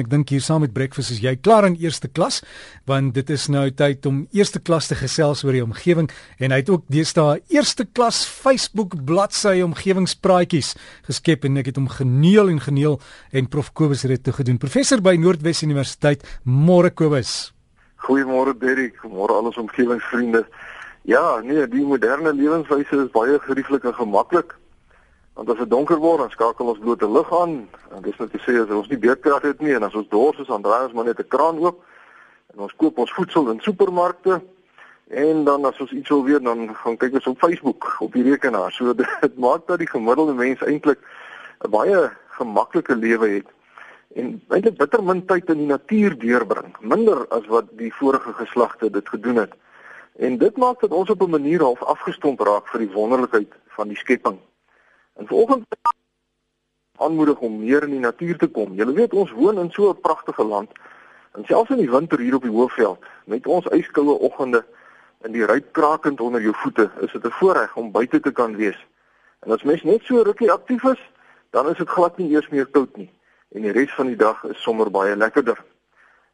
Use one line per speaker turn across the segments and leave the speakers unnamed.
Ek dink hier saam met breakfast is jy klaar in eerste klas want dit is nou tyd om eerste klas te gesels oor die omgewing en hy het ook deesdae eerste klas Facebook bladsy omgewingspraatjies geskep en ek het hom geneel en geneel en prof Kobus het dit toe gedoen. Professor by Noordwes Universiteit, môre Kobus.
Goeiemôre Derrick, môre al ons omgewingsvriende. Ja, nee, die moderne lewenswyse is baie gerieflik en gemaklik. Want as dit donker word, dan skakel ons blote lig aan. En dis net te sê as ons nie beerdkrag het nie en as ons dors is, dan draai ons maar net 'n kraan oop en ons koop ons voedsel in supermarkte. En dan as ons iets wil weet, dan gaan kyk ons op Facebook op die rekenaar. So dit maak dat die gemiddelde mens eintlik 'n baie gemaklike lewe het en eintlik bitter min tyd in die natuur deurbring, minder as wat die vorige geslagte dit gedoen het. En dit maak dat ons op 'n manier half afgestomp raak vir die wonderlikheid van die skepping. En vanoggend aanmoedig om meer in die natuur te kom. Julle weet ons woon in so 'n pragtige land. En selfs in die winter hier op die Hoëveld, met ons yskoue oggende en die ryp krakend onder jou voete, is dit 'n voorreg om buite te kan wees. En as mens net so rukkie aktief is, dan is dit glad nie eers meer koud nie en die res van die dag is sommer baie lekkerder.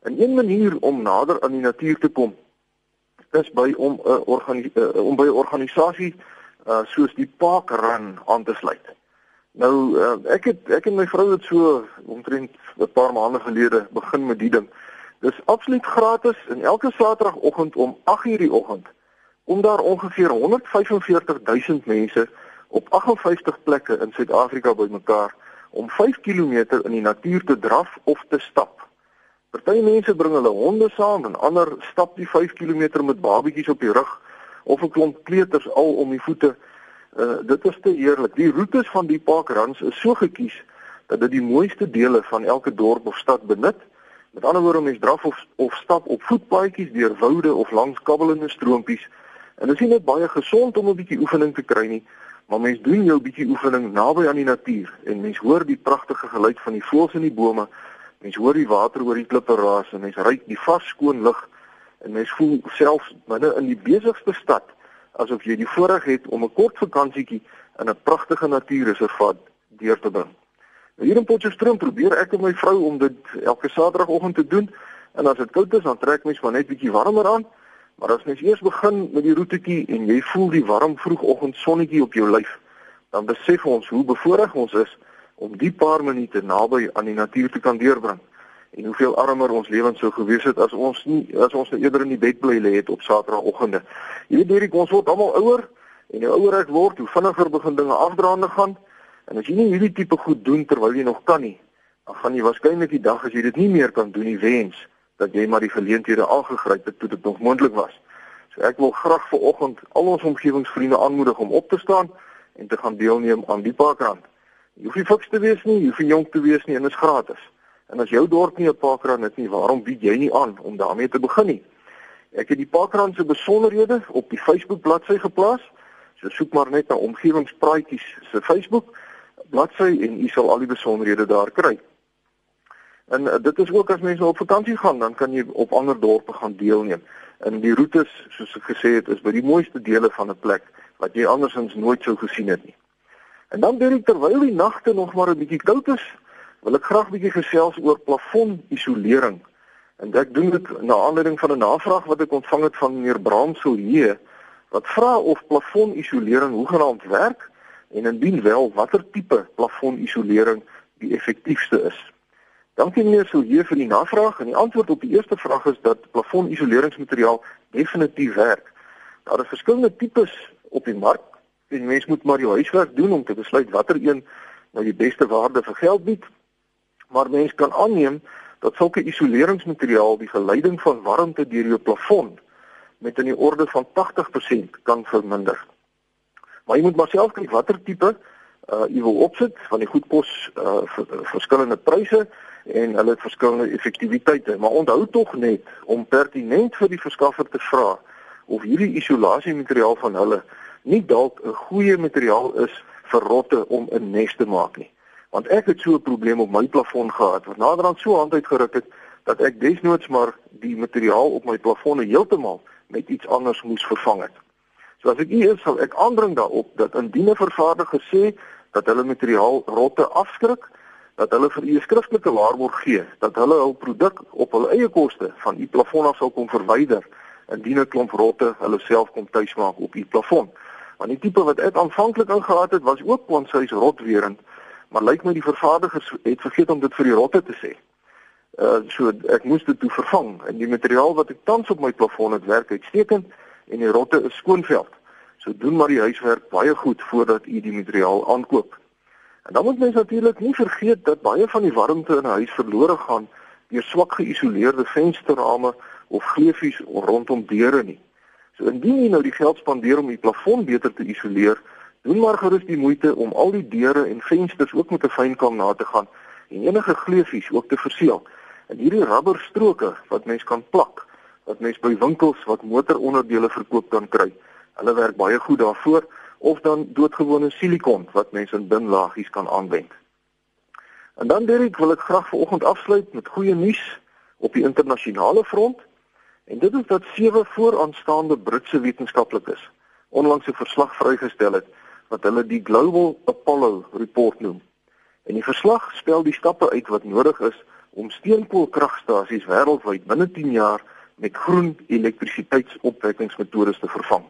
En een manier om nader aan die natuur te kom is by om 'n uh, organi uh, om by 'n organisasie uh soos die parkrun aan te sluit. Nou uh, ek het ek en my vrou het so omtrent 'n paar maande gelede begin met die ding. Dis absoluut gratis en elke Saterdagoggend om 8:00 die oggend kom daar ongeveer 145 000 mense op 58 plekke in Suid-Afrika bymekaar om 5 km in die natuur te draf of te stap. Party mense bring hulle honde saam en ander stap die 5 km met babatjies op die rug of 'n klomp kleuters al om die voete. Uh dit is te heerlik. Die roetes van die parkruns is so gekies dat dit die mooiste dele van elke dorp of stad benut. Met ander woorde, mens draf of of stap op voetpaadjies deur woude of langs kabbelende stroompies. En dit is net baie gesond om 'n bietjie oefening te kry nie, maar mens doen jou bietjie oefening naby aan die natuur en mens hoor die pragtige geluid van die voëls in die bome. Mens hoor die water oor die klippe raas en mens ruik die vars skoon lug en mens voel self binne in die besigste stad asof jy die voorreg het om 'n kort vakansietjie in 'n pragtige natuurreservaat deur te bring. Nou hier in Potchefstroom probeer ek en my vrou om dit elke Saterdagoggend te doen en as dit koud is dan trek mens maar net bietjie warmer aan. Maar as mens eers begin met die roetetjie en jy voel die warm vroegoggend sonnetjie op jou lyf, dan besef ons hoe bevoorreg ons is om die paar minute naby aan die natuur te kan deurbring en hoeveel armer ons lewens sou gewees het as ons nie as ons nou eerder in die bed bly lê het op Saterdagoggende. Jy weet hierdie ons word almal ouer en hoe ouer ek word, hoe vinniger begin dinge afdraande gaan. En as jy nie hierdie tipe goed doen terwyl jy nog kan nie, dan gaan jy waarskynlik die dag as jy dit nie meer kan doen nie wens dat jy maar die geleenthede aangegryp het toe dit nog moontlik was. So ek wil graag vir oggend al ons omgewingsvriende aanmoedig om op te staan en te gaan deelneem aan die parkrand. Jy hoef nie fiks te wees nie, jy hoef nie jonk te wees nie en dit is gratis. En as jou dorp nie 'n parkrun het nie, waarom bied jy nie aan om daarmee te begin nie? Ek het die parkrun se besonderhede op die Facebook bladsy geplaas. So soek maar net na omgewingspraatjies se Facebook bladsy en u sal al die besonderhede daar kry. En uh, dit is ook as mense op vakansie gaan, dan kan jy op ander dorpe gaan deelneem. En die roetes, soos ek gesê het, is by die mooiste dele van 'n plek wat jy andersins nooit sou gesien het nie. En dan ek terwyl die nagte nog maar 'n bietjie koud is, wil ek graag 'n bietjie gesels oor plafonisolering. En ek doen dit na aanleiding van 'n navraag wat ek ontvang het van meneer Bramsilje wat vra of plafonisolering hoegenaamd werk en indien wel watter tipe plafonisolering die effektiefste is. Dankie meneer Silje vir die navraag en die antwoord op die eerste vraag is dat plafonisoleringsmateriaal definitief werk. Daar is verskillende tipes op die mark en mens moet maar jou huiswerk doen om te besluit watter een nou die beste waarde vir geld bied maar mens kan aanneem dat sulke isoleringsmateriaal die geleiding van warmte deur jou plafon met in die orde van 80% kan verminder. Maar jy moet maar self kyk watter tipe uh jy wil opsit van die goedkos uh verskillende pryse en hulle het verskillende effektiwiteite, maar onthou tog net om pertinent vir die verskaffer te vra of hierdie isolasiemateriaal van hulle nie dalk 'n goeie materiaal is vir rotte om 'n nes te maak nie want ek het so 'n probleem op my plafon gehad wat naderhand so hand uitgeruk het dat ek desnoods maar die materiaal op my plafonne heeltemal met iets anders moes vervang het. So as ek u is, sal ek aandring daarop dat indien 'n vervaardiger sê dat hulle materiaal rotte afskrik, dat hulle vir u 'n skriftelike waarborg gee dat hulle hul produk op hul eie koste van u plafon af sal kom verwyder indien 'n klomp rotte hulle self kom tuismaak op u plafon. Want die tipe wat ek aanvanklik ingehaat het was ook kwansuis rotwerend, maar lyk my die vervaardigers het vergeet om dit vir die rotte te sê. Uh so ek moes dit toe vervang en die materiaal wat ek tans op my plafon het werk uitstekend en die rotte is skoonveld. So doen maar die huiswerk baie goed voordat u die materiaal aankoop. En dan moet mens natuurlik nie vergeet dat baie van die warmte in 'n huis verlore gaan deur swak geïsoleerde vensterrame of gleufies rondom deure nie. So indien jy nou die geld spandeer om die plafon beter te isoleer, doen maar gerus die moeite om al die deure en vensters ook met 'n fynkam na te gaan en enige gleufies ook te verseël. En hierdie rubberstroke wat mens kan plak, wat mens by winkels wat motoronderdele verkoop kan kry, hulle werk baie goed daarvoor of dan doodgewone silikon wat mense in dun laagies kan aanwend. En dan Derek, wil ek graag vanoggend afsluit met goeie nuus op die internasionale front. En dit is dat sewe vooraanstaande Britse wetenskaplikes onlangs 'n verslag vrygestel het wat hulle die Global Apollo Report noem. En die verslag spel die stappe uit wat nodig is om steenkoolkragstasies wêreldwyd binne 10 jaar met groen elektrisiteitsopwekkingsmetodes te vervang.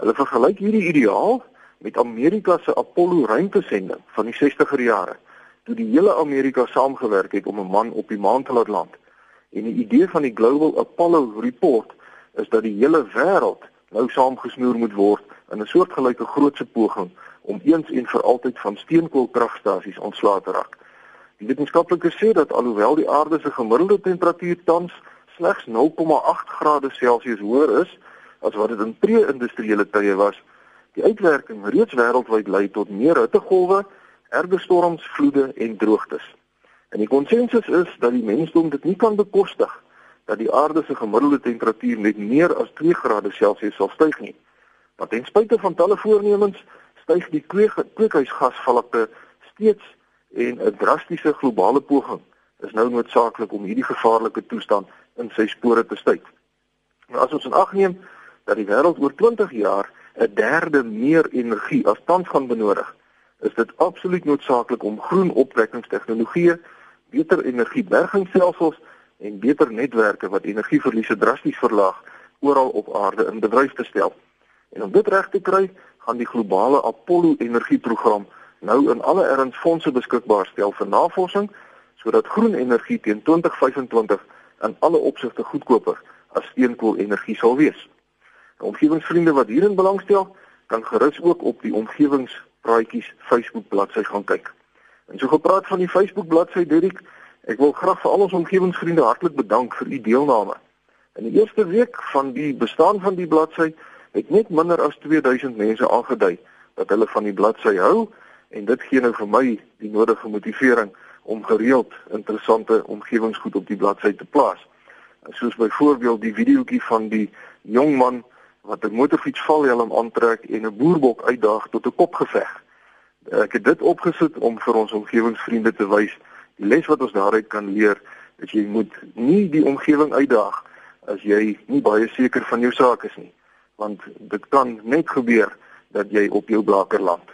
Hulle vergelyk hierdie ideaal met Amerika se Apollo ruimtesending van die 60er jare, toe die hele Amerika saamgewerk het om 'n man op die maan te laat land. En die idee van die Global Apollo Report is dat die hele wêreld nou saamgesnoer moet word in 'n soortgelyke grootse poging om eens en vir altyd van steenkoolkragstasies ontslae te raak. Die wetenskaplikes sê dat alhoewel die aarde se gemiddelde temperatuur tans slegs 0,8 grade Celsius hoër is as wat dit in pre-industriële tye was, die uitwerking reeds wêreldwyd lei tot meer hittegolwe, erge storms, vloede en droogtes. En die konsensus is dat die mensdom dit nie kan bekostig dat die aarde se gemiddelde temperatuur net meer as 2 grade Celsius sal styg nie. Want ten spyte van talle voornemens styg die kweekhuisgasvlakte steeds en 'n drastiese globale poging is nou noodsaaklik om hierdie gevaarlike toestand in sy spore te stuit. Nou as ons in ag neem dat die wêreld oor 20 jaar 'n derde meer energie as tans gaan benodig, is dit absoluut noodsaaklik om groen opwekkingstegnologieë beter energiebergingsstelsels en beter netwerke wat energieverliese drasties verlaag oral op aarde in bedryf te stel. En om dit reg te kry, gaan die globale Apollo energieprogram nou in alle erns fondse beskikbaar stel vir navorsing sodat groen energie teen 2025 in alle opsigte goedkoper as steenkool-energie sal wees. Die omgewingsvriende wat hierin belangstel, kan gerus ook op die omgewingspraatjies Facebook bladsy gaan kyk. En so gepraat van die Facebook bladsy Dirk, ek wil graag vir al ons omgewingsvriende hartlik bedank vir u deelname. In die eerste week van die bestaan van die bladsy het net minder as 2000 mense aangedui dat hulle van die bladsy hou en dit gee nou vir my die nodige motivering om gereeld interessante omgewingsgoed op die bladsy te plaas. Soos byvoorbeeld die videoetjie van die jong man wat 'n motorfiets valhelm aantrek en 'n boerbok uitdaag tot 'n kopgeveg. Ek het dit opgesit om vir ons omgewingsvriende te wys die les wat ons daaruit kan leer dat jy moet nie die omgewing uitdaag as jy nie baie seker van jou saak is nie want dit kan net gebeur dat jy op jou blaker land.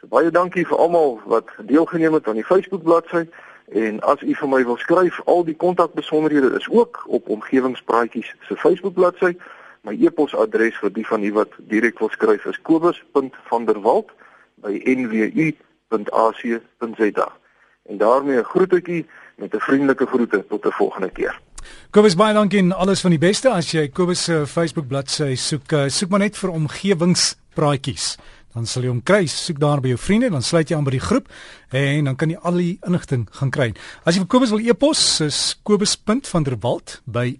So baie dankie vir almal wat deelgeneem het aan die Facebook bladsy en as u vir my wil skryf al die kontakbesonderhede is ook op omgewingspraatjies se Facebook bladsy. My e-posadres vir die van u wat direk wil skryf is kobus.vanderwalt@ by nwu.ac.za. En daarmee 'n groetjie met 'n vriendelike groete tot 'n volgende keer.
Kobus baie dankie en alles van die beste. As jy Kobus se Facebook bladsy soek uh, soek maar net vir omgewingspraatjies dan sal jy hom kry. Soek daar by jou vriende dan sluit jy aan by die groep en dan kan jy al die inligting gaan kry. As jy vir Kobus wil e-pos is kobus.vanderwalt by